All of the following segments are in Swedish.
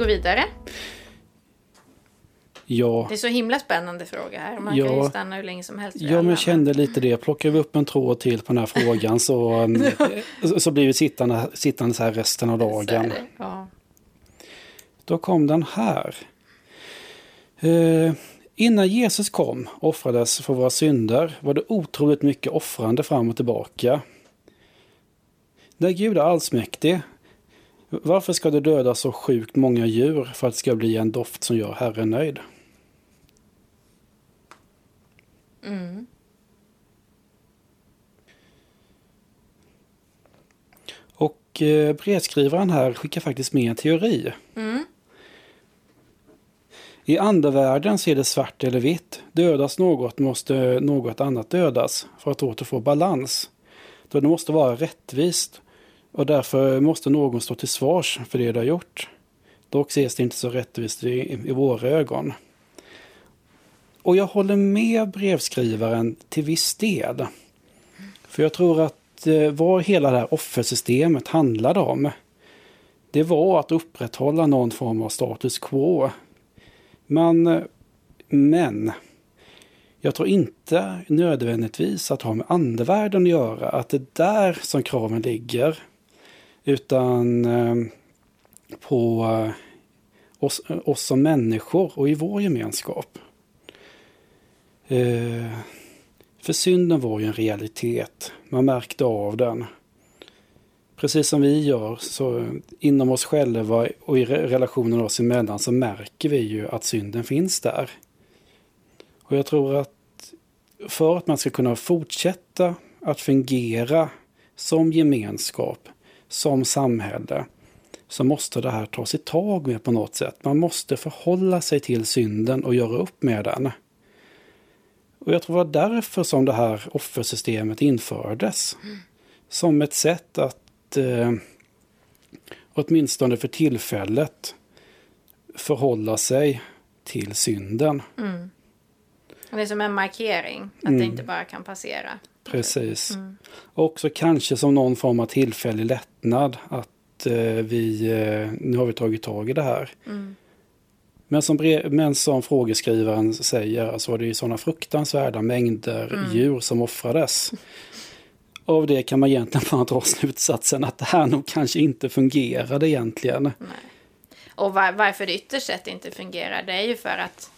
vi gå vidare? Ja, Det är så himla spännande fråga här. Man Ja. kan ju stanna hur länge som helst. ja men jag kände lite det. Plockar vi upp en tråd till på den här frågan så, um, så- så blir vi sittande, sittande så här resten av dagen. Ja. Då kom den här. Eh, innan Jesus kom offrades för våra synder var det otroligt mycket offrande fram och tillbaka. När Gud är allsmäktig, varför ska det döda så sjukt många djur för att det ska bli en doft som gör Herren nöjd? Mm. Och eh, brevskrivaren här skickar faktiskt med en teori. Mm. I andevärlden ser det svart eller vitt. Dödas något måste något annat dödas för att återfå balans. Då det måste vara rättvist och därför måste någon stå till svars för det de har gjort. Dock ses det inte så rättvist i, i våra ögon. Och jag håller med brevskrivaren till viss del. För jag tror att eh, vad hela det här offersystemet handlade om det var att upprätthålla någon form av status quo. Men, men jag tror inte nödvändigtvis att ha med andevärlden att göra, att det är där som kraven ligger. Utan eh, på eh, oss, eh, oss som människor och i vår gemenskap. För synden var ju en realitet. Man märkte av den. Precis som vi gör så inom oss själva och i relationen oss emellan så märker vi ju att synden finns där. Och jag tror att för att man ska kunna fortsätta att fungera som gemenskap, som samhälle, så måste det här tas i tag med på något sätt. Man måste förhålla sig till synden och göra upp med den. Och jag tror det var därför som det här offersystemet infördes. Som ett sätt att eh, åtminstone för tillfället förhålla sig till synden. Mm. Det är som en markering. Att det Mm. inte bara kan passera. Precis. Mm. Och också kanske som någon form av tillfällig lättnad att eh, vi, eh, nu har vi tagit tag i det här. Mm. Men som, brev, men som frågeskrivaren säger så var det ju sådana fruktansvärda mängder Mm. djur som offrades. Av det kan man egentligen bara dra slutsatsen att det här nog kanske inte fungerade egentligen. Nej. Och var, varför det ytterst sett inte fungerar, det är ju för att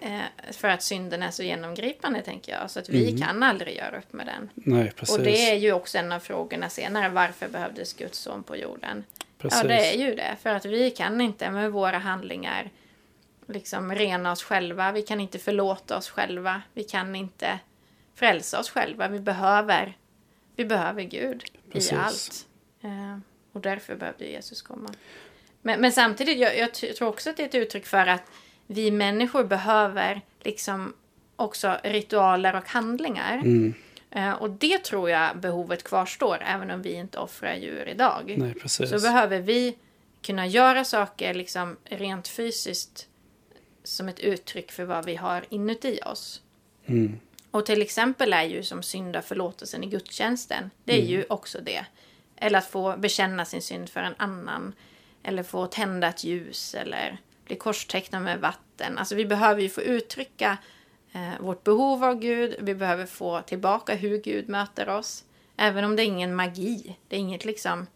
eh, för att synden är så genomgripande, tänker jag. Så att vi Mm. kan aldrig göra upp med den. Nej, precis. Och det är ju också en av frågorna senare. Varför behövdes Guds son på jorden? precis. Ja, det är ju det. För att vi kan inte med våra handlingar liksom rena oss själva. Vi kan inte förlåta oss själva. Vi kan inte frälsa oss själva. Vi behöver, vi behöver Gud Precis. i allt. Eh, och därför behövde Jesus komma. Men, men samtidigt, jag, jag tror också att det är ett uttryck för att vi människor behöver liksom också ritualer och handlingar. Mm, Eh, och det tror jag behovet kvarstår, även om vi inte offrar djur idag nej, precis. så behöver vi kunna göra saker liksom rent fysiskt som ett uttryck för vad vi har inuti oss. Mm, Och till exempel är ju som syndaförlåtelsen i gudstjänsten, det är ju också det. Eller att få bekänna sin synd för en annan. Eller få tända ett ljus eller bli korstecknad med vatten. Alltså vi behöver ju få uttrycka eh, vårt behov av Gud. Vi behöver få tillbaka hur Gud möter oss. Även om det är ingen magi. Det är inget liksom...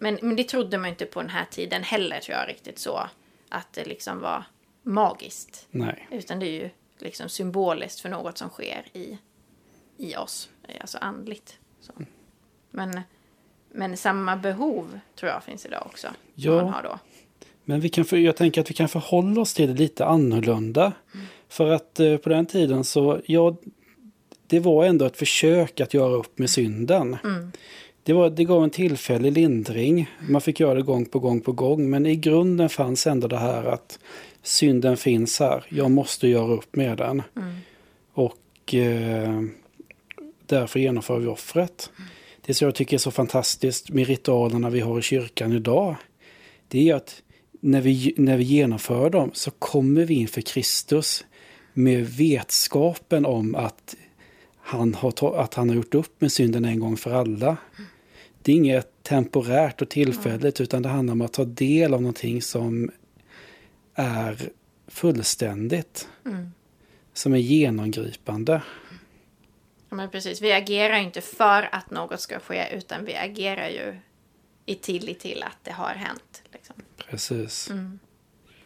Men, men det trodde man inte på den här tiden heller tror jag riktigt så. Att det liksom var magiskt. nej, Utan det är ju liksom symboliskt för något som sker i, i oss. Alltså andligt. Så. Men, men samma behov tror jag finns idag också. som Ja. Man har då. Men vi kan, för- jag tänker att vi kan förhålla oss till det lite annorlunda. För att eh, på den tiden så, ja, det var ändå ett försök att göra upp med synden. Mm. Det, var, det gav en tillfällig lindring. Man fick göra det gång på gång på gång. Men i grunden fanns ändå det här att synden finns här. Jag måste göra upp med den. Mm. Och eh, därför genomför vi offret. Det som jag tycker är så fantastiskt med ritualerna vi har i kyrkan idag. Det är att när vi, när vi genomför dem så kommer vi inför Kristus med vetskapen om att han har, att han har gjort upp med synden en gång för alla. Det är inget temporärt och tillfälligt utan det handlar om att ta del av någonting som är fullständigt. Mm. Som är genomgripande. Ja, men precis. Vi agerar inte för att något ska ske utan vi agerar ju i tillit till att det har hänt. Liksom. Precis.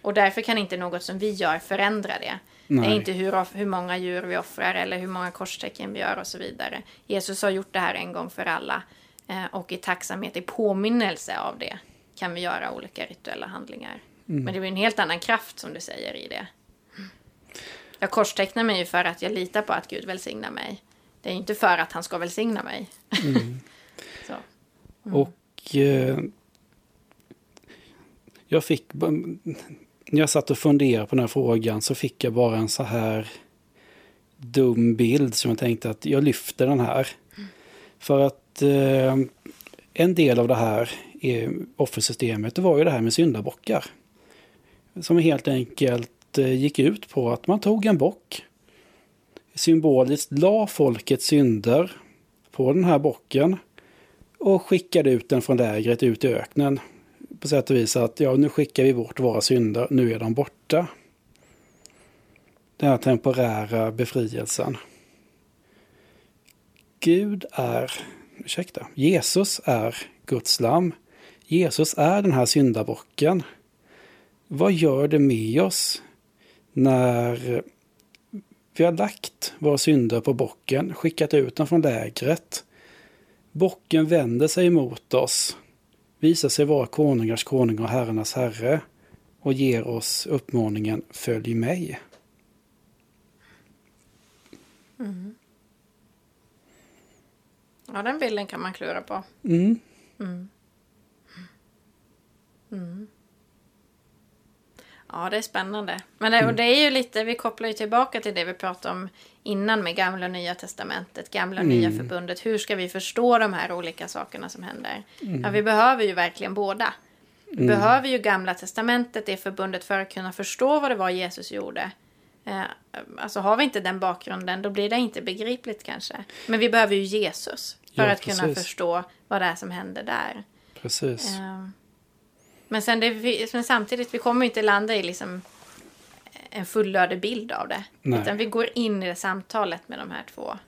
Och därför kan inte något som vi gör förändra det. Det Nej. är inte hur, hur många djur vi offrar eller hur många korstecken vi gör och så vidare. Jesus har gjort det här en gång för alla. Eh, och i tacksamhet, i påminnelse av det, kan vi göra olika rituella handlingar. Men det blir en helt annan kraft som du säger i det. Jag korstecknar mig ju för att jag litar på att Gud välsignar mig. Det är inte för att han ska välsigna mig. så. Och eh, jag fick, när jag satt och funderade på den här frågan så fick jag bara en så här dum bild som jag tänkte att jag lyfter den här. För att eh, en del av det här i offersystemet det var ju det här med syndabockar. Som helt enkelt eh, gick ut på att man tog en bock. Symboliskt la folkets synder på den här bocken och skickade ut den från lägret ut i öknen. På sätt och vis att ja, nu skickar vi bort våra synder, nu är de borta. Den här temporära befrielsen. Gud är, ursäkta, Jesus är Guds lam. Jesus är den här syndabocken. Vad gör det med oss när vi har lagt våra synder på bocken, skickat ut dem från lägret Bocken vänder sig mot oss, visar sig vara konungars konung och herrarnas herre och ger oss uppmaningen Följ mig. Ja, den bilden kan man klura på. Mm. Ja, det är spännande. Men det, och det är ju lite, vi kopplar ju tillbaka till det vi pratade om innan med gamla och nya testamentet, gamla och nya förbundet. Hur ska vi förstå de här olika sakerna som händer? Ja, vi behöver ju verkligen båda. Vi behöver ju gamla testamentet, det förbundet, för att kunna förstå vad det var Jesus gjorde. Eh, alltså har vi inte den bakgrunden, då blir det inte begripligt kanske. Men vi behöver ju Jesus för Ja, att kunna precis. förstå vad det är som händer där. Precis. Eh, Men, sen det, men samtidigt, vi kommer inte landa i liksom en fullödig bild av det. Nej. Utan vi går in i det samtalet med de här två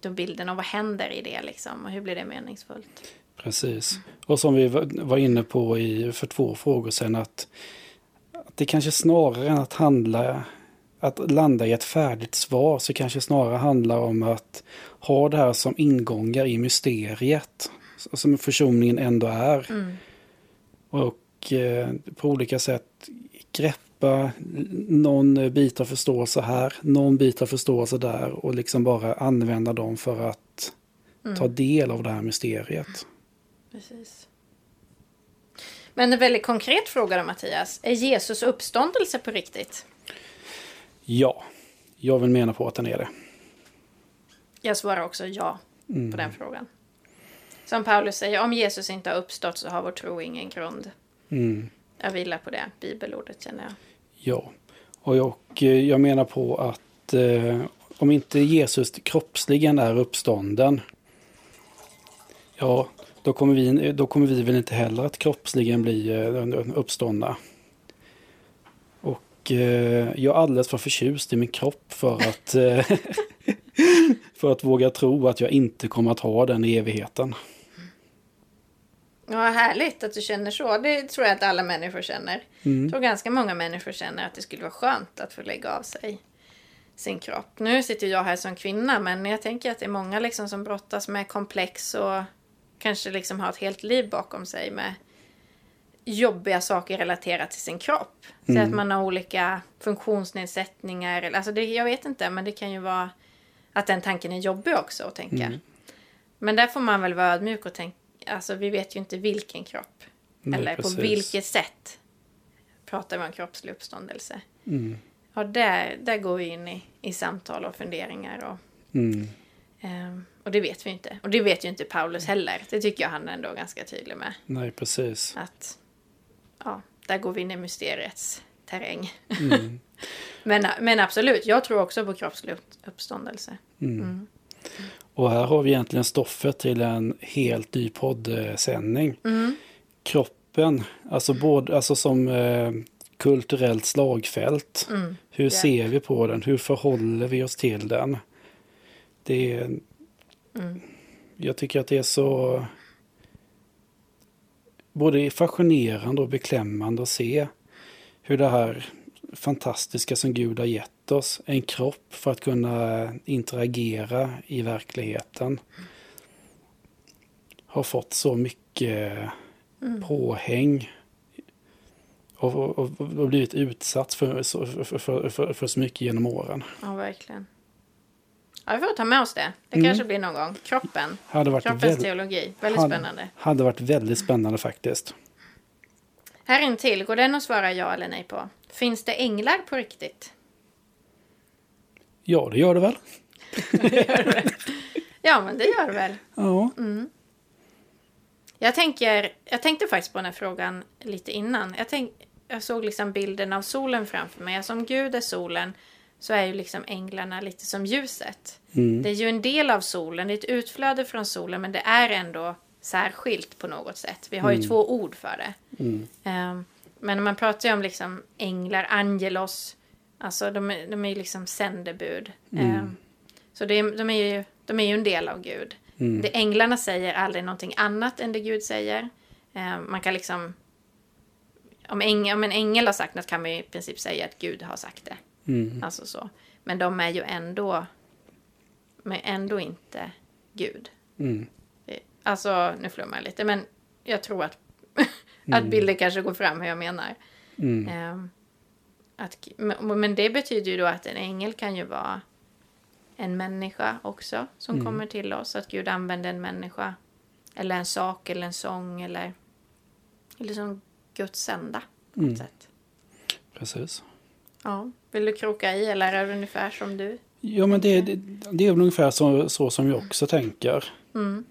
då bilderna och vad händer i det liksom och hur blir det meningsfullt. Precis. Och som vi var- inne på i, för två frågor sedan att, att det kanske snarare än att handla att landa i ett färdigt svar så kanske snarare handlar om att ha det här som ingångar i mysteriet. Som försoningen ändå är. Och eh, på olika sätt greppa någon bit av förståelse här, någon bit av förståelse där och liksom bara använda dem för att ta del av det här mysteriet. Precis. Men en väldigt konkret fråga då Mattias. Är Jesus uppståndelse på riktigt? Ja, jag vill mena på att den är det. Jag svarar också ja på den frågan. Som Paulus säger, om Jesus inte har uppstått så har vår tro ingen grund. Mm. Jag vilar på det bibelordet känner jag. Ja, och jag, och eh, jag menar på att eh, om inte Jesus kroppsligen är uppstånden, ja, då kommer vi, då kommer vi väl inte heller att kroppsligen bli eh, uppståndna. Och eh, jag är alldeles för förtjust i min kropp för att, eh, för att våga tro att jag inte kommer att ha den i evigheten. Ja, härligt att du känner så. Det tror jag att alla människor känner. Jag tror ganska många människor känner att det skulle vara skönt att få lägga av sig sin kropp. Nu sitter jag här som kvinna, men jag tänker att det är många liksom som brottas med komplex och kanske liksom har ett helt liv bakom sig med jobbiga saker relaterat till sin kropp. Så att man har olika funktionsnedsättningar. Alltså det, jag vet inte, men det kan ju vara att den tanken är jobbig också att tänka. Men där får man väl vara ödmjuk och tänka, alltså vi vet ju inte vilken kropp. Nej, eller precis. på vilket sätt pratar vi om kroppslig uppståndelse. Mm. Ja, där, där går vi in i, i samtal och funderingar. Och, Mm. ehm, och det vet vi inte. Och det vet ju inte Paulus heller. Det tycker jag han är ändå ganska tydlig med. Nej, precis. Att ja, där går vi in i mysteriets terräng. Mm. men, men absolut, jag tror också på kroppslig upp- uppståndelse. Och här har vi egentligen stoffet till en helt ny poddsändning. Mm. Kroppen, alltså, både, alltså som eh, kulturellt slagfält. Mm. Hur Ja. ser vi på den? Hur förhåller vi oss till den? Det är, Mm. jag tycker att det är så både fascinerande och beklämmande att se hur det här fantastiska som Gud har gett oss, en kropp för att kunna interagera i verkligheten, har fått så mycket Mm. påhäng och, och, och, blivit utsatt för, så- för, för, för, för så mycket genom åren. Ja, verkligen. Ja, vi får ta med oss det. Det Mm. kanske blir någon gång. Kroppen. Hade varit, Kroppens väl, teologi. Väldigt hade, spännande. hade varit väldigt spännande faktiskt. Här intill, går den att svara ja eller nej på? Finns det änglar på riktigt? Ja, det gör det väl. Ja, men det gör det väl. Ja. Jag, tänker, jag tänkte faktiskt på den här frågan lite innan. Jag, tänk, jag såg liksom bilden av solen framför mig. Alltså om Gud är solen så är ju liksom änglarna lite som ljuset. Mm. Det är ju en del av solen, det är ett utflöde från solen men det är ändå särskilt på något sätt. Vi har ju två ord för det. Mm. Ehm, men man pratar ju om liksom änglar, angelos, alltså de, är- de är ju liksom sändebud. Ehm, så det de, är ju, de är ju en del av Gud. Mm. Det änglarna säger aldrig någonting annat än det Gud säger. Ehm, man kan liksom... Om, äng, om en ängel har sagt något kan man ju i princip säga att Gud har sagt det. Mm. Alltså så. Men de är ju ändå... Men ändå inte Gud. Mm. Det- Alltså, nu flummar jag lite, men jag tror att, att bilder kanske går fram hur jag menar. Mm. Att, men det betyder ju då att en ängel kan ju vara en människa också som Mm. kommer till oss. Att Gud använder en människa eller en sak eller en sång eller, eller som Guds sända på Mm. sätt. Precis. Ja. Vill du kroka i eller är det ungefär som du? Ja, men det, det, det är väl ungefär så, så som jag också tänker. Mm.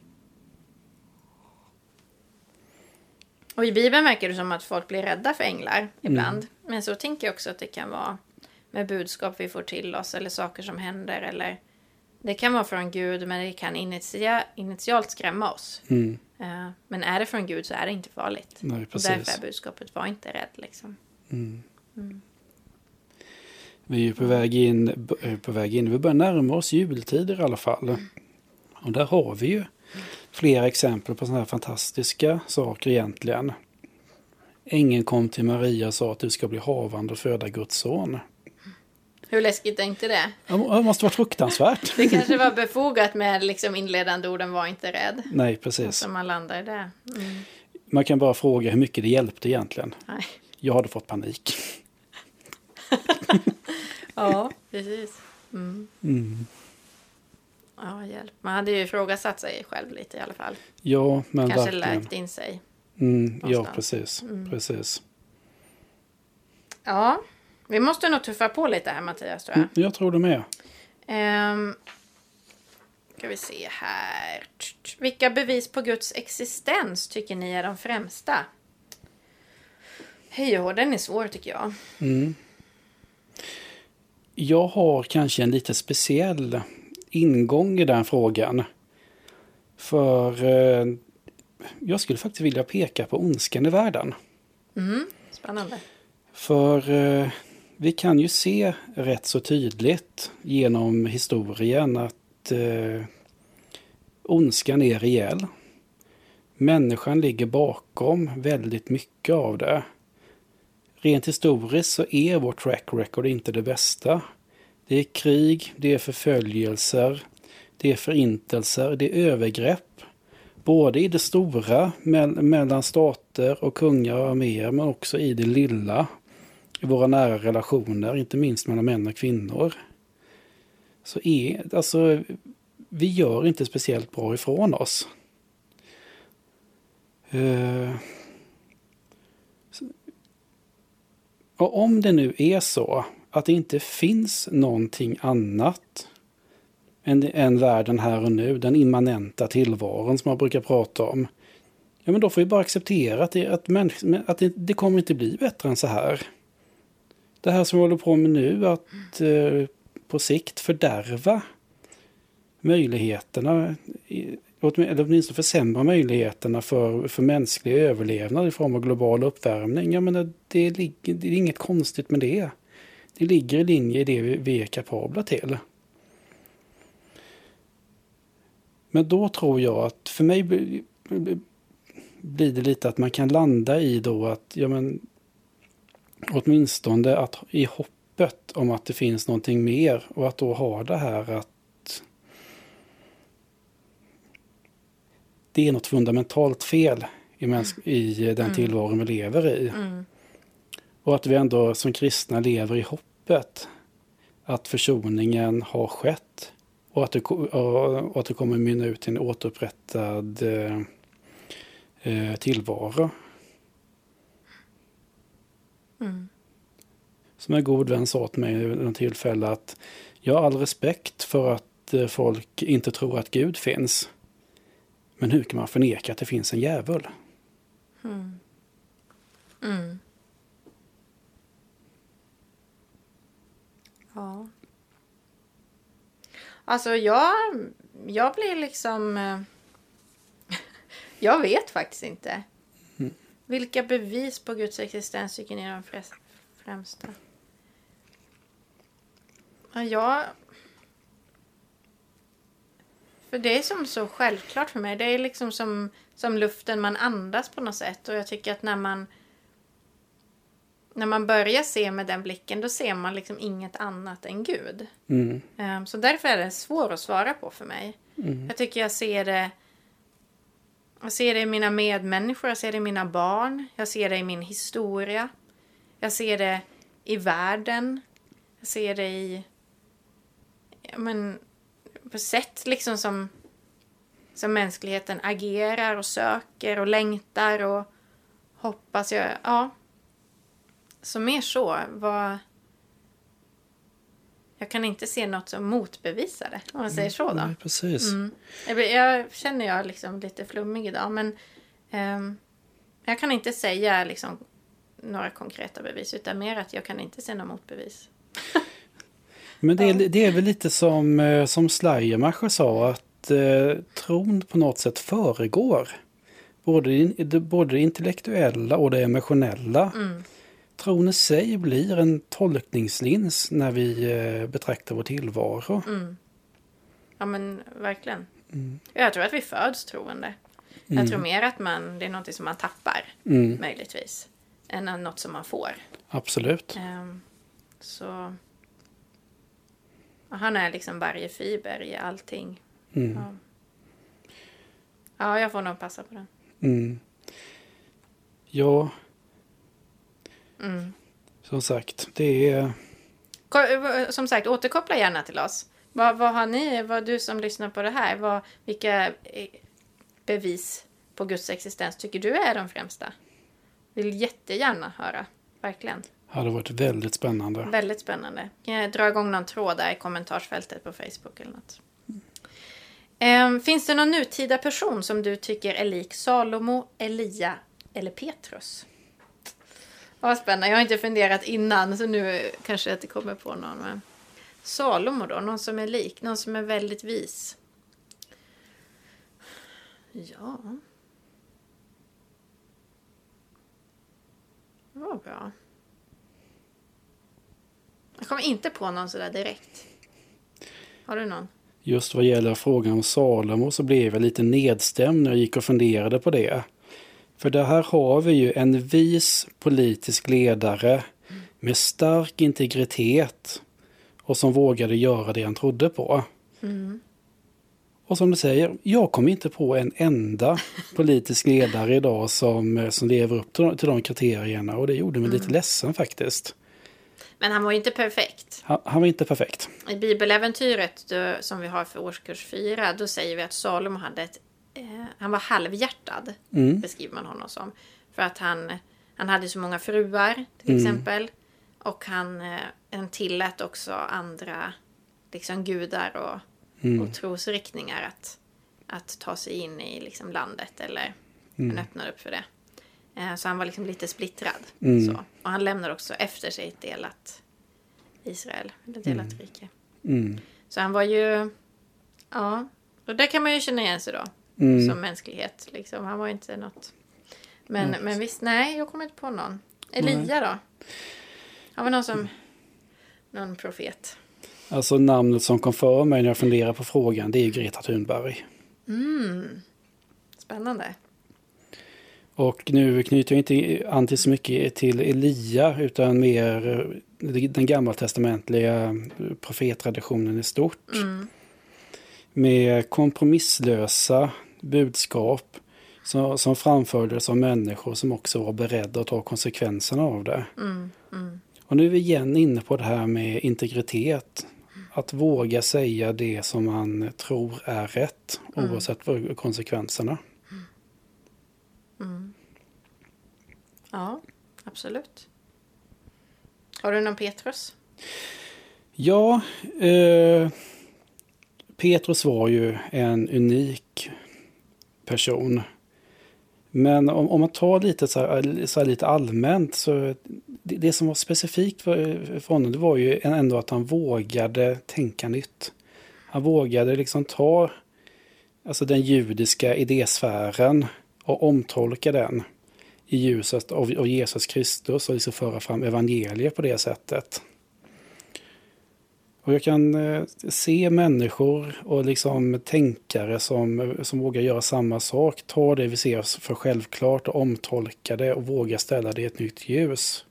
Och i Bibeln verkar det som att folk blir rädda för änglar ibland. Men så tänker jag också att det kan vara med budskap vi får till oss eller saker som händer. Eller det kan vara från Gud men det kan initia, initialt skrämma oss. Mm. Eh, men är det från Gud så är det inte farligt. Nej, Och precis. därför är budskapet var inte rädd liksom. Mm. Vi är ju på väg in, eh, på väg in, vi börjar närma oss jultider i alla fall. Och där har vi ju flera exempel på sådana här fantastiska saker egentligen. Ängeln kom till Maria och sa att du ska bli havande och föda Guds son. Hur läskigt är inte det? Det måste vara fruktansvärt. Det kanske var befogat med liksom inledande orden var inte rädd. Nej, precis. Så man landar det. Mm. Man kan bara fråga hur mycket det hjälpte egentligen. Nej. Jag hade fått panik. Ja, precis. Mm. Mm. Ja, hjälp. Man hade ju ifrågasatt sig själv lite i alla fall. Ja, men Kanske verkligen. läkt in sig. Mm, ja, precis. Mm. precis. Ja, vi måste nog tuffa på lite här Mattias tror jag. Mm, jag tror det med. Ehm, ska vi se här. Vilka bevis på Guds existens tycker ni är de främsta? Hej och den är svår tycker jag. Mm. Jag har kanske en lite speciell ingång i den frågan. För eh, jag skulle faktiskt vilja peka på ondskan i världen. Mm, spännande. För eh, vi kan ju se rätt så tydligt genom historien att eh, ondskan är rejäl. Människan ligger bakom väldigt mycket av det. Rent historiskt så är vårt track record inte det bästa. Det är krig, det är förföljelser, det är förintelser, det är övergrepp. Både i det stora me mellan stater och kungar och arméer men också i det lilla. I våra nära relationer, inte minst mellan män och kvinnor. Så är, alltså, vi gör inte speciellt bra ifrån oss. Uh, Och om det nu är så att det inte finns någonting annat än, än världen här och nu, den immanenta tillvaron som man brukar prata om. Ja, men då får vi bara acceptera att, det, att, människ- att det, det kommer inte bli bättre än så här. Det här som vi håller på med nu, att eh, på sikt fördärva möjligheterna, eller åtminstone försämra möjligheterna för, för mänsklig överlevnad i form av global uppvärmning. Jag menar, det, ligger, det är inget konstigt med det. Det ligger i linje i det vi, vi är kapabla till. Men då tror jag att för mig blir det lite att man kan landa i då att, ja men åtminstone att i hoppet om att det finns någonting mer och att då ha det här att det är något fundamentalt fel i, mäns- i den tillvaro vi lever i. Mm. Och att vi ändå som kristna lever i hoppet att försoningen har skett och att det, och att det kommer mynna ut i en återupprättad eh, eh, tillvaro. Mm. Som en god vän sa till mig vid något tillfälle att jag har all respekt för att eh, folk inte tror att Gud finns. Men hur kan man förneka att det finns en djävul? Mm. Mm. Ja. Alltså jag, jag blir liksom... eh, jag vet faktiskt inte. Vilka bevis på Guds existens tycker ni är de främsta? Ja, jag... För det är som så självklart för mig. Det är liksom som, som luften man andas på något sätt. Och jag tycker att när man när man börjar se med den blicken då ser man liksom inget annat än Gud. Mm. Ehm, Så därför är det svår att svara på för mig. Mm. Jag tycker jag ser det jag ser det i mina medmänniskor, jag ser det i mina barn, jag ser det i min historia. Jag ser det i världen. Jag ser det i ja, men, på sätt liksom som, som mänskligheten agerar och söker och längtar och hoppas. Jag, ja. Så mer så. Vad... Jag kan inte se något som motbevisar det, om man säger så. Då. Nej, precis. Mm. Jag, jag känner jag liksom lite flummig idag, men ehm, jag kan inte säga liksom några konkreta bevis, utan mer att jag kan inte se några motbevis. Men det är, det är väl lite som, eh, som Schleiermacher sa att eh, tron på något sätt föregår både både det intellektuella och det emotionella. Mm. Tron i sig blir en tolkningslins när vi eh, betraktar vår tillvaro. Mm. Ja, men verkligen. Mm. Jag tror att vi föds troende. Jag Mm. tror mer att man, det är något som man tappar, Mm, möjligtvis, än något som man får. absolut. Ehm, så... Han är liksom varje fiber i allting. Mm, Ja. ja, jag får nog passa på den. mm. Ja, Mm. som sagt, det är... Ko- Som sagt, återkoppla gärna till oss. Vad, vad har ni, vad du som lyssnar på det här, vad, vilka eh, bevis på Guds existens tycker du är de främsta? Vill jättegärna höra, verkligen. hade varit väldigt spännande. Väldigt spännande. Kan jag dra igång någon tråd där i kommentarsfältet på Facebook eller något. Ehm, finns det någon nutida person som du tycker är lik Salomo, Elia eller Petrus? Vad spännande. Jag har inte funderat innan så nu kanske jag inte kommer på någon. Men... Salomo då? Någon som är lik? Någon som är väldigt vis? Ja. Det var bra. Jag kommer inte på någon sådär direkt. Har du någon? Just vad gäller frågan om Salomo så blev jag lite nedstämd när jag gick och funderade på det. För det här har vi ju en vis politisk ledare med stark integritet och som vågade göra det han trodde på. Mm. Och som du säger, jag kom inte på en enda politisk ledare idag som, som lever upp till, till de kriterierna och det gjorde mig lite ledsen faktiskt. Men han var ju inte perfekt. Han, han var inte perfekt. I bibeläventyret då, som vi har för årskurs 4, då säger vi att Salomo hade ett... Eh, han var halvhjärtad, Mm. beskriver man honom som. För att han, han hade så många fruar, till Mm. exempel. Och han, eh, han tillät också andra liksom gudar och, Mm. och trosriktningar att, att ta sig in i liksom landet. Eller Mm. han öppnade upp för det. Eh, så han var liksom lite splittrad. Mm. Så. Och han lämnade också efter sig ett delat Israel, eller delat rike. Mm. Så han var ju Ja, och där kan man ju känna igen sig då. Mm. Som mänsklighet. Liksom. Han var inte något... Men, Mm. men visst, nej, jag kommer inte på någon. Elia då? Har vi någon som... Någon profet? Alltså namnet som kom för mig när jag funderar på frågan, det är ju Greta Thunberg. Mm. Spännande. Och nu knyter jag inte an till så mycket till Elia utan mer eh, den gammaltestamentliga profettraditionen i stort. Mm. Med kompromisslösa budskap som, som framfördes av människor som också var beredda att ta konsekvenserna av det. Mm. Mm. Och nu är vi igen inne på det här med integritet. Att våga säga det som man tror är rätt Mm. oavsett konsekvenserna. Mm. Ja, absolut. Har du någon Petrus? Ja, eh, Petrus var ju en unik person. Men om, om man tar lite så här, så här lite allmänt så det, det som var specifikt för, för honom det var ju ändå att han vågade tänka nytt. Han vågade liksom ta alltså den judiska idésfären och omtolka den i ljuset av, av Jesus Kristus och liksom föra fram evangeliet på det sättet. Och jag kan eh, se människor och liksom tänkare som, som vågar göra samma sak, ta det vi ser för självklart och omtolka det och våga ställa det i ett nytt ljus.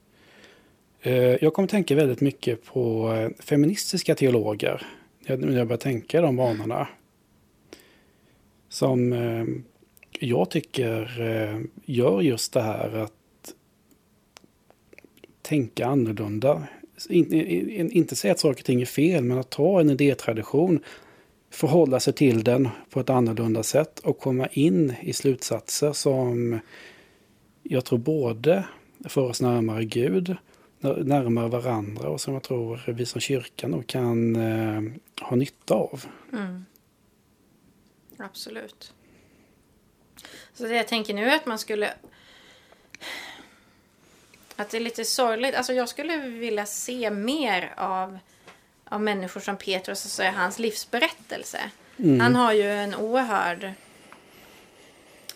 Eh, jag kommer tänka väldigt mycket på eh, feministiska teologer när jag- börjar tänka i de banorna. Som jag tycker gör just det här att tänka annorlunda. In, in, inte säga att saker och ting är fel, men att ta en idétradition, förhålla sig till den på ett annorlunda sätt och komma in i slutsatser som jag tror både för oss närmare Gud, närmare varandra och som jag tror vi som kyrka nog kan eh, ha nytta av. Mm. Absolut. Så det jag tänker nu är att man skulle... Att det är lite sorgligt. Alltså jag skulle vilja se mer av, av människor som Petrus, alltså hans livsberättelse. Han har ju en oerhörd...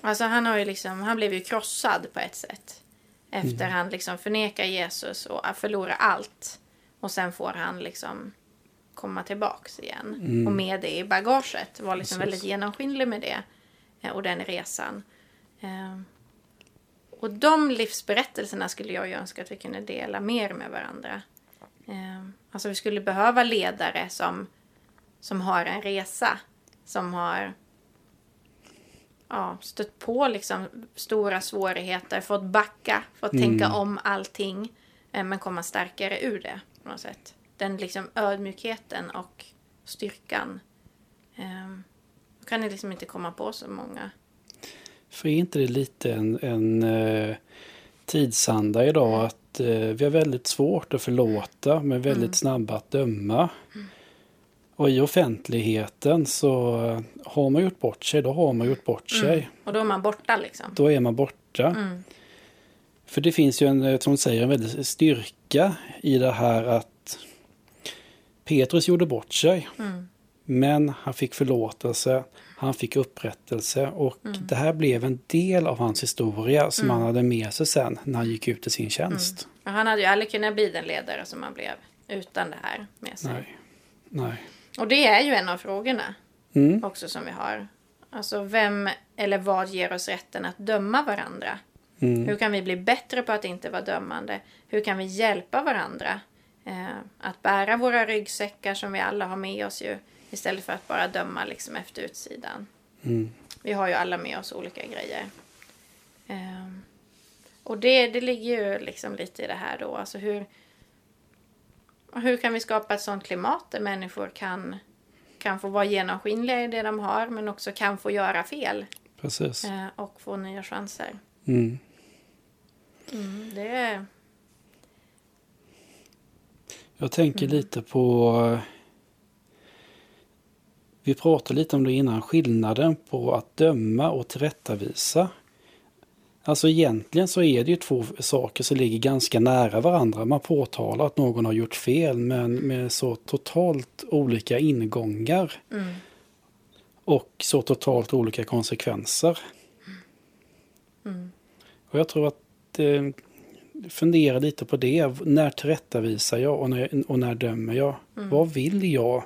Alltså han har ju liksom, han blev ju krossad på ett sätt. Efter han liksom förnekar Jesus och förlorar allt. Och sen får han liksom komma tillbaks igen. Och med det i bagaget. Var liksom Precis. väldigt genomskinlig med det. eh, Och den resan. Och de livsberättelserna skulle jag ju önska att vi kunde dela mer med varandra. Eh, Alltså vi skulle behöva ledare som, som har en resa. Som har ja, stött på liksom stora svårigheter, fått backa, fått tänka om allting. eh, Men komma starkare ur det på något sätt. Den liksom ödmjukheten och styrkan. Eh, kan ni liksom inte komma på så många. För är inte det lite en, en eh, tidsanda idag att eh, vi har väldigt svårt att förlåta men väldigt snabba att döma. Och i offentligheten så har man gjort bort sig, då har man gjort bort sig. Och då är man borta liksom. Då är man borta. Mm. För det finns ju en, eh, som säger, en väldig styrka i det här att Petrus gjorde bort sig. Mm. Men han fick förlåtelse, han fick upprättelse och Mm. det här blev en del av hans historia som han hade med sig sen när han gick ut i sin tjänst. Och han hade ju aldrig kunnat bli den ledare som han blev utan det här med sig. Nej. Nej. Och det är ju en av frågorna Mm. också som vi har. Alltså vem eller vad ger oss rätten att döma varandra? Mm. Hur kan vi bli bättre på att inte vara dömande? Hur kan vi hjälpa varandra eh, att bära våra ryggsäckar som vi alla har med oss ju istället för att bara döma liksom efter utsidan. Mm. Vi har ju alla med oss olika grejer. Eh, och det, det ligger ju liksom lite i det här då. Alltså hur, hur kan vi skapa ett sånt klimat där människor kan, kan få vara genomskinliga i det de har men också kan få göra fel Precis. eh, och få nya chanser. Mm. Mm, det är... Jag tänker lite på... Vi pratade lite om det innan, skillnaden på att döma och tillrättavisa. Alltså egentligen så är det ju två saker som ligger ganska nära varandra. Man påtalar att någon har gjort fel men med så totalt olika ingångar. Mm, och så totalt olika konsekvenser. Mm. Och jag tror att eh, fundera lite på det. När tillrättavisar jag och när, och när dömer jag? Mm. Vad vill jag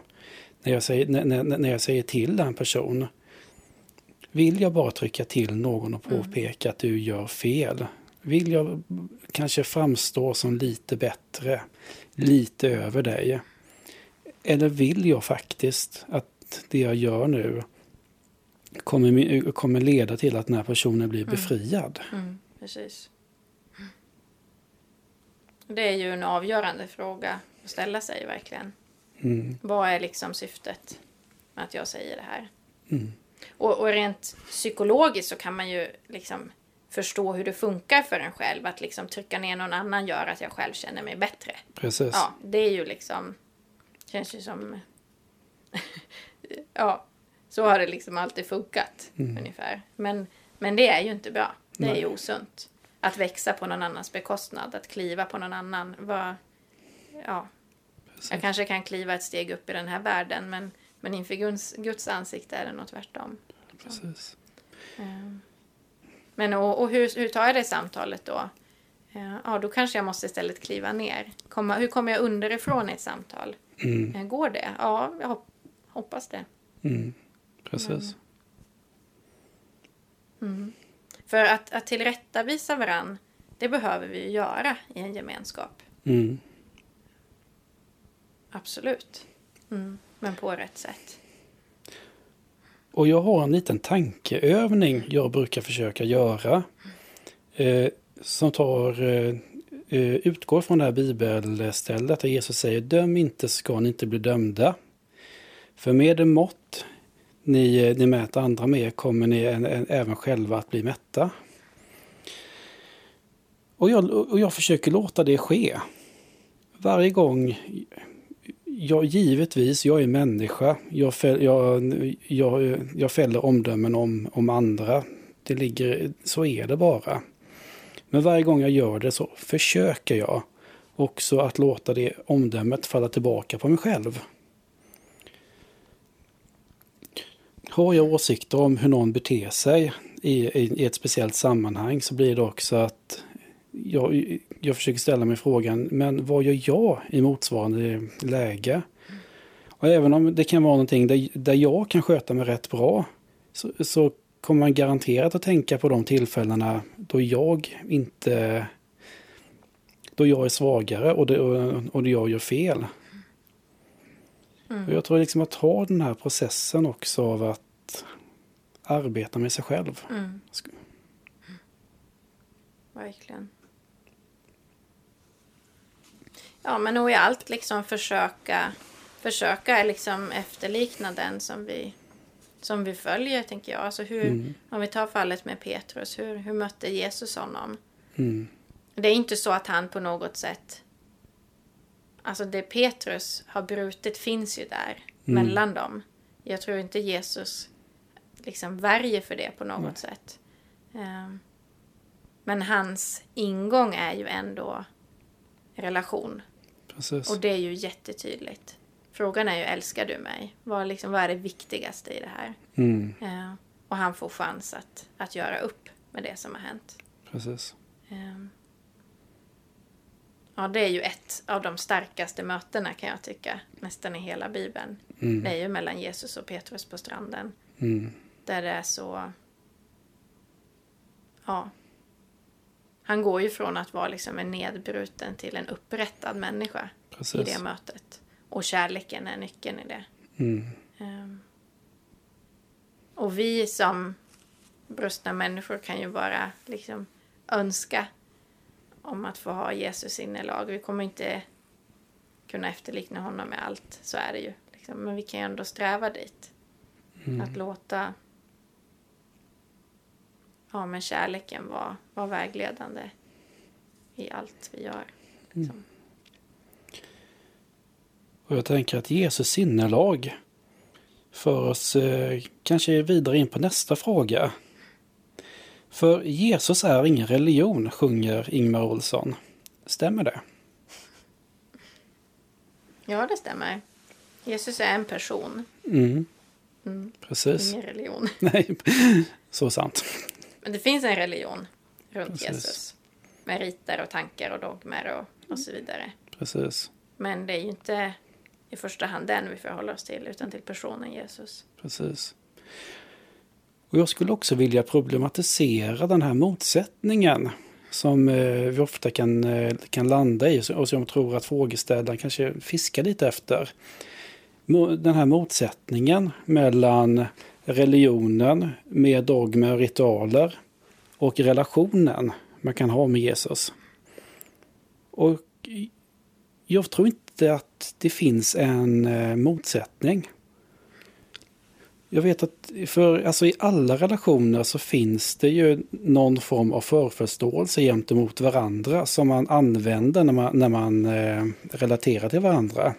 när jag, säger, när, när, när jag säger till en person? Vill jag bara trycka till någon och Mm. påpeka att du gör fel? Vill jag kanske framstå som lite bättre, lite över dig? Eller vill jag faktiskt att det jag gör nu kommer, kommer leda till att den här personen blir befriad? Mm, precis. Det är ju en avgörande fråga att ställa sig verkligen. Mm. Vad är liksom syftet med att jag säger det här? Mm. Och, och rent psykologiskt så kan man ju liksom förstå hur det funkar för en själv. Att liksom trycka ner någon annan gör att jag själv känner mig bättre. Precis. Ja, det är ju liksom... Känns ju som... ja, så har det liksom alltid funkat ungefär. Men, men det är ju inte bra. Det är ju osunt. Att växa på någon annans bekostnad, att kliva på någon annan. Var, ja, jag kanske kan kliva ett steg upp i den här världen men, men inför Guds, Guds ansikte är det nog tvärtom. Precis. Ehm. Men och, och hur, hur tar jag det samtalet då? Eh, Ja, då kanske jag måste istället kliva ner. Komma, hur kommer jag underifrån i ett samtal? Mm. Eh, Går det? Ja, jag hop- hoppas det. Mm. Precis. För att, att tillrättavisa varann, det behöver vi ju göra i en gemenskap. Mm. Absolut. Mm. Men på rätt sätt. Och jag har en liten tankeövning jag brukar försöka göra. Eh, som tar, eh, eh, utgår från det här bibelstället där Jesus säger döm inte ska ni inte bli dömda. För med det mått ni, eh, ni mäter andra med kommer ni en, en, även själva att bli mätta. Och jag, och jag försöker låta det ske. Varje gång Ja, givetvis. Jag är människa. Jag, fäll, jag, jag, jag fäller omdömen om, om andra. Det ligger, så är det bara. Men varje gång jag gör det så försöker jag också att låta det omdömet falla tillbaka på mig själv. Har jag åsikter om hur någon beter sig i, i, i ett speciellt sammanhang så blir det också att jag, jag försöker ställa mig frågan, men vad gör jag i motsvarande läge? Och även om det kan vara någonting där, där jag kan sköta mig rätt bra så, så kommer man garanterat att tänka på de tillfällena då jag inte då jag är svagare och, det, och, och jag gör fel. Och jag tror liksom att ha den här processen också av att arbeta med sig själv. Mm. Verkligen. Ja, men nog i allt liksom försöka, försöka liksom efterlikna den som vi, som vi följer, tänker jag. Alltså hur, Mm. om vi tar fallet med Petrus, hur, hur mötte Jesus honom? Mm. Det är inte så att han på något sätt... Alltså det Petrus har brutit finns ju där Mm. mellan dem. Jag tror inte Jesus liksom värjer för det på något Nej. sätt. Ehm, men hans ingång är ju ändå relation. Precis. Och det är ju jättetydligt. Frågan är ju, älskar du mig? Vad, liksom, vad är det viktigaste i det här? Mm. Ehm, och han får chans att, att göra upp med det som har hänt. Precis. Ehm. Ja, det är ju ett av de starkaste mötena kan jag tycka. Nästan i hela Bibeln. Mm. Det är ju mellan Jesus och Petrus på stranden. Mm. Där det är så... Ja. Han går ju från att vara liksom en nedbruten till en upprättad människa i Precis. det mötet. Och kärleken är nyckeln i det. Mm. Ehm. Och vi som brustna människor kan ju bara liksom önska om att få ha Jesus sinnelag. Vi kommer inte kunna efterlikna honom med allt, så är det ju. Liksom. Men vi kan ju ändå sträva dit. Att låta ja, men kärleken vara, vara vägledande i allt vi gör. Liksom. Och jag tänker att Jesus sinnelag för oss eh, kanske vidare in på nästa fråga. För Jesus är ingen religion, sjunger Ingmar Olsson. Stämmer det? Ja, det stämmer. Jesus är en person. Mm. Precis. Ingen religion. Nej, så sant. Men det finns en religion runt Precis. Jesus. Med riter och tankar och dogmer och, och så vidare. Precis. Men det är ju inte i första hand den vi förhåller oss till, utan till personen Jesus. Precis. Och jag skulle också vilja problematisera den här motsättningen som eh, vi ofta kan, eh, kan landa i och som jag tror att frågeställaren kanske fiskar lite efter. Den här motsättningen mellan religionen med dogmer och ritualer och relationen man kan ha med Jesus. Och jag tror inte att det finns en eh, motsättning. Jag vet att för, alltså i alla relationer så finns det ju någon form av förförståelse gentemot varandra som man använder när man, när man eh, relaterar till varandra.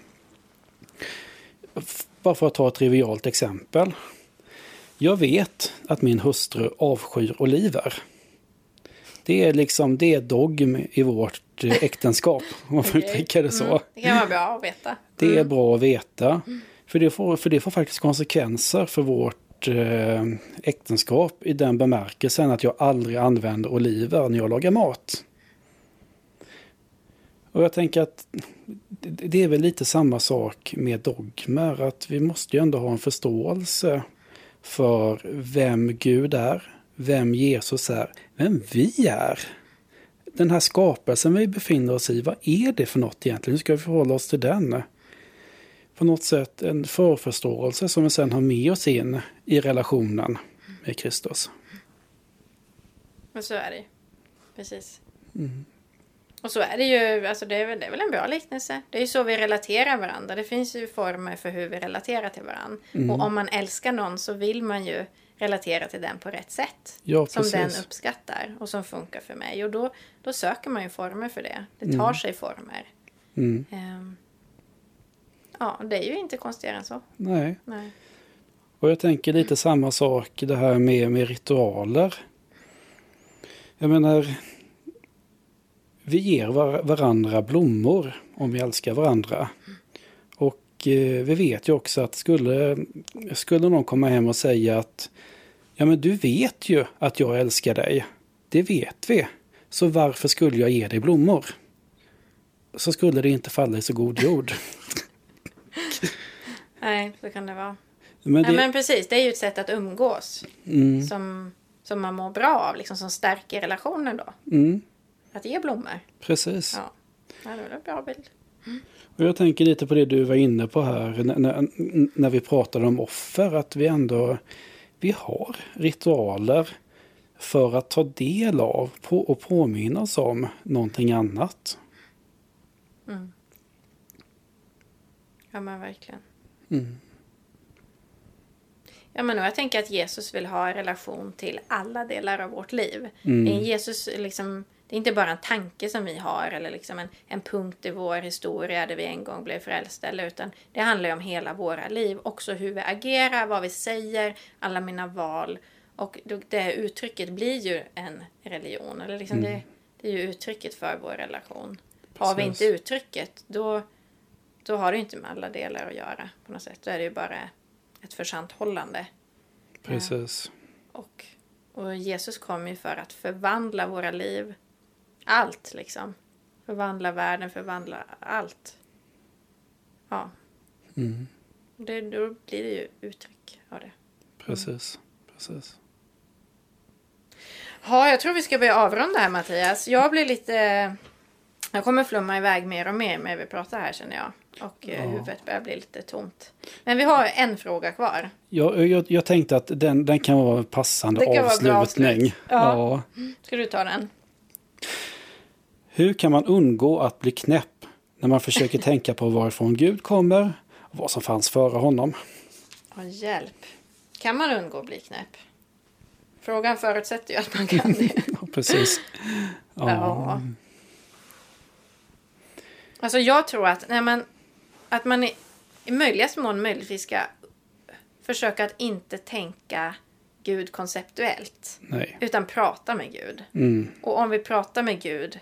Bara för att ta ett trivialt exempel. Jag vet att min hustru avskyr oliver. Det är liksom det är dogm i vårt eh, äktenskap, om man får uttrycka det så. Mm, det kan vara bra att veta. Det är bra att veta. För det får, för det får faktiskt konsekvenser för vårt eh, äktenskap i den bemärkelsen att jag aldrig använder oliver när jag lagar mat. Och jag tänker att det det är väl lite samma sak med dogmer. Att vi måste ju ändå ha en förståelse för vem Gud är, vem Jesus är, vem vi är. Den här skapelsen vi befinner oss i, vad är det för något egentligen? Hur ska vi förhålla oss till den? På något sätt en förförståelse som vi sen har med oss in i relationen med Kristus. Men så är det. Precis. Mm. Och så är det ju, alltså det är, väl, det är väl en bra liknelse. Det är ju så vi relaterar varandra. Det finns ju former för hur vi relaterar till varandra. Mm. Och om man älskar någon så vill man ju relatera till den på rätt sätt. Ja, som den uppskattar och som funkar för mig. Och då, då söker man ju former för det. Det tar sig former. Mm. Ehm, ja, det är ju inte konstigare än så. Nej. Nej. Och jag tänker lite samma sak det här med, med ritualer. Jag menar, vi ger var, varandra blommor om vi älskar varandra. Och eh, vi vet ju också att skulle, skulle någon komma hem och säga att ja men du vet ju att jag älskar dig. Det vet vi. Så varför skulle jag ge dig blommor? Så skulle det inte falla i så god jord. Nej, så kan det vara. Men Nej, det, men precis, det är ju ett sätt att umgås. mm, Som, som man mår bra av, liksom, som stärker relationen då. mm, Att ge blommor. precis. Ja, ja det är väl en bra bild. Och jag tänker lite på det du var inne på här när, när, när vi pratade om offer. Att vi ändå vi har ritualer för att ta del av på, och påminna oss om någonting annat. Ja, men verkligen. Mm. Ja, men jag tänker att Jesus vill ha en relation till alla delar av vårt liv. Mm. Jesus, liksom, det är inte bara en tanke som vi har eller liksom en, en punkt i vår historia där vi en gång blev frälsta. Utan det handlar ju om hela våra liv. Också hur vi agerar, vad vi säger, alla mina val. Och det uttrycket blir ju en religion. Eller liksom det, det är ju uttrycket för vår relation. Har vi Precis. inte uttrycket, då, då har det ju inte med alla delar att göra på något sätt. Då är det ju bara ett försanthållande. Precis. Och, och Jesus kom ju för att förvandla våra liv. Allt liksom. Förvandla världen, förvandla allt. Ja. Mm. Det, då blir det ju uttryck av det. Precis. Precis. Ja, jag tror vi ska börja avrunda här Mattias. Jag blir lite... Jag kommer flumma iväg mer och mer med vi pratar här känner jag. Och eh, Ja. huvudet börjar bli lite tomt. Men vi har en fråga kvar. Jag, jag, jag tänkte att den, den kan vara en passande kan vara avslutning. avslut. Ja. Ja. Ska du ta den? Hur kan man undgå att bli knäpp när man försöker tänka på varifrån Gud kommer och vad som fanns före honom? Ja, hjälp. Kan man undgå att bli knäpp? Frågan förutsätter ju att man kan det. Precis. Ja. Ja. Alltså jag tror att, nej men, att man i, i möjligaste mån möjligtvis ska försöka att inte tänka Gud konceptuellt. Nej. Utan prata med Gud. Mm, Och om vi pratar med Gud,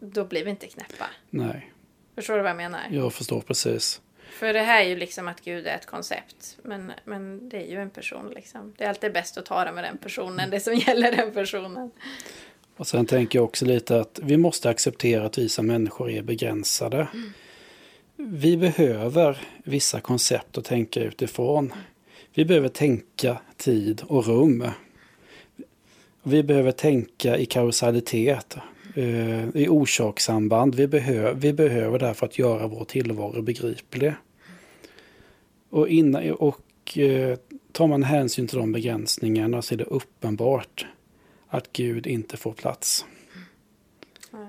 då blir vi inte knäppa. nej, Förstår du vad jag menar? jag förstår precis. För det här är ju liksom att Gud är ett koncept. Men, men det är ju en person liksom. Det är alltid bäst att ta det med den personen, det som gäller den personen. Och sen tänker jag också lite att vi måste acceptera att vi som människor är begränsade. Mm. Vi behöver vissa koncept att tänka utifrån. Vi behöver tänka tid och rum. Vi behöver tänka i kausalitet, eh, i orsakssamband. Vi, behöver, vi behöver därför att göra vår tillvaro begriplig. Och, innan, och eh, tar man hänsyn till de begränsningarna så är det uppenbart att Gud inte får plats. Mm.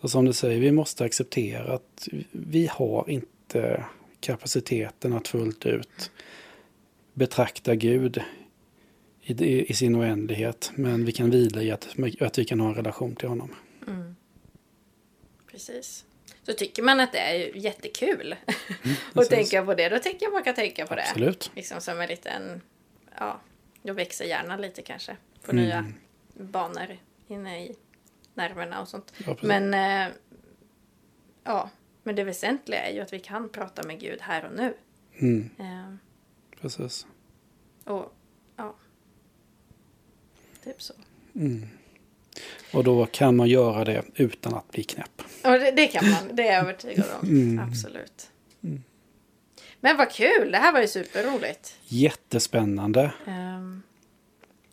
Så som du säger, vi måste acceptera att vi har inte kapaciteten att fullt ut betrakta Gud i, i sin oändlighet. Men vi kan vila i att, att vi kan ha en relation till honom. Precis. Så tycker man att det är jättekul mm, att tänka på det, då tänker jag man kan tänka på det. Absolut. Liksom som en liten, ja, då växer hjärnan lite kanske. På mm. nya banor inne i nerverna och sånt. Ja, men, eh, ja, men det väsentliga är ju att vi kan prata med Gud här och nu. Mm. Eh, Precis. Och, ja. Typ så. Mm. Och då kan man göra det utan att bli knäpp. Ja, det, det kan man. Det är jag övertygad om. Mm. Absolut. Mm. Men vad kul! Det här var ju superroligt. Jättespännande. Um,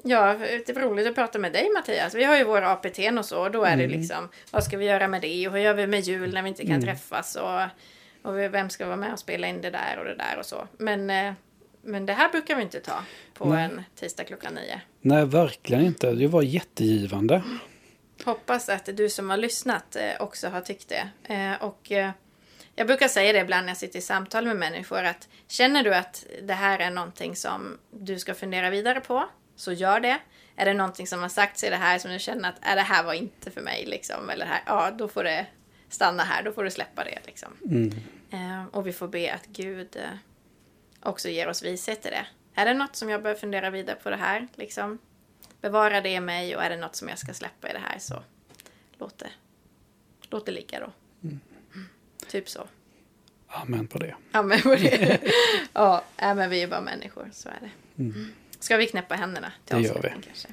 ja, det är roligt att prata med dig Mattias. Vi har ju våra APT och så. Och då är mm. det liksom, vad ska vi göra med det? Och hur gör vi med jul när vi inte kan mm. träffas? Och, och vem ska vara med och spela in det där och det där och så. Men eh, men det här brukar vi inte ta på Nej. en tisdag klockan nio. Nej, verkligen inte. Det var jättegivande. Hoppas att du som har lyssnat eh, också har tyckt det. Eh, och eh, jag brukar säga det ibland när jag sitter i samtal med människor att känner du att det här är någonting som du ska fundera vidare på så gör det. Är det någonting som har sagts i det här som du känner att är det här var inte för mig liksom eller här, ja då får det stanna här, då får du släppa det liksom. Mm. och vi får be att Gud också ger oss vishet i det. Är det något som jag bör fundera vidare på det här? Liksom, bevara det i mig och är det något som jag ska släppa i det här så låt det, låt det ligga då. Mm. Typ så. Amen på det. Amen på det. ja, men vi är bara människor, så är det. Mm. Ska vi knäppa händerna till det gör vi. Kanske?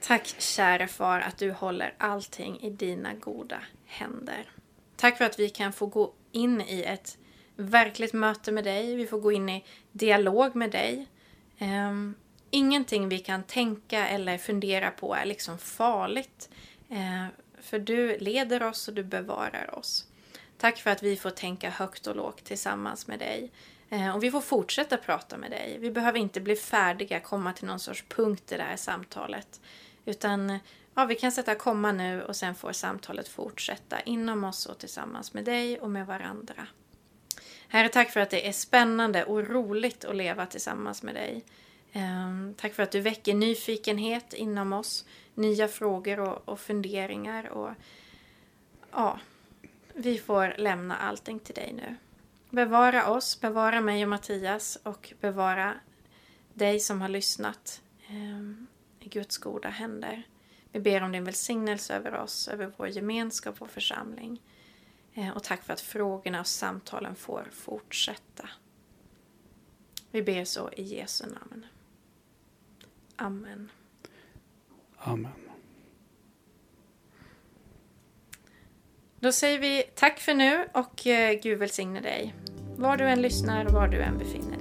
Tack kära far att du håller allting i dina goda händer. Tack för att vi kan få gå in i ett verkligt möte med dig. Vi får gå in i dialog med dig. Um, ingenting vi kan tänka eller fundera på är liksom farligt. Uh, för du leder oss och du bevarar oss. Tack för att vi får tänka högt och lågt tillsammans med dig. Uh, och vi får fortsätta prata med dig. Vi behöver inte bli färdiga, komma till någon sorts punkt i det här samtalet. Utan ja, vi kan sätta komma nu och sen får samtalet fortsätta inom oss och tillsammans med dig och med varandra. Herre, tack för att det är spännande och roligt att leva tillsammans med dig. Ehm, tack för att du väcker nyfikenhet inom oss, nya frågor och, och funderingar. Och, ja, vi får lämna allting till dig nu. Bevara oss, bevara mig och Mattias och bevara dig som har lyssnat ehm, i Guds goda händer. Vi ber om din välsignelse över oss, över vår gemenskap och församling. Eh, och tack för att frågorna och samtalen får fortsätta. Vi ber så i Jesu namn. Amen. Amen. Då säger vi tack för nu och eh, Gud välsigne dig. Var du än lyssnar och var du än befinner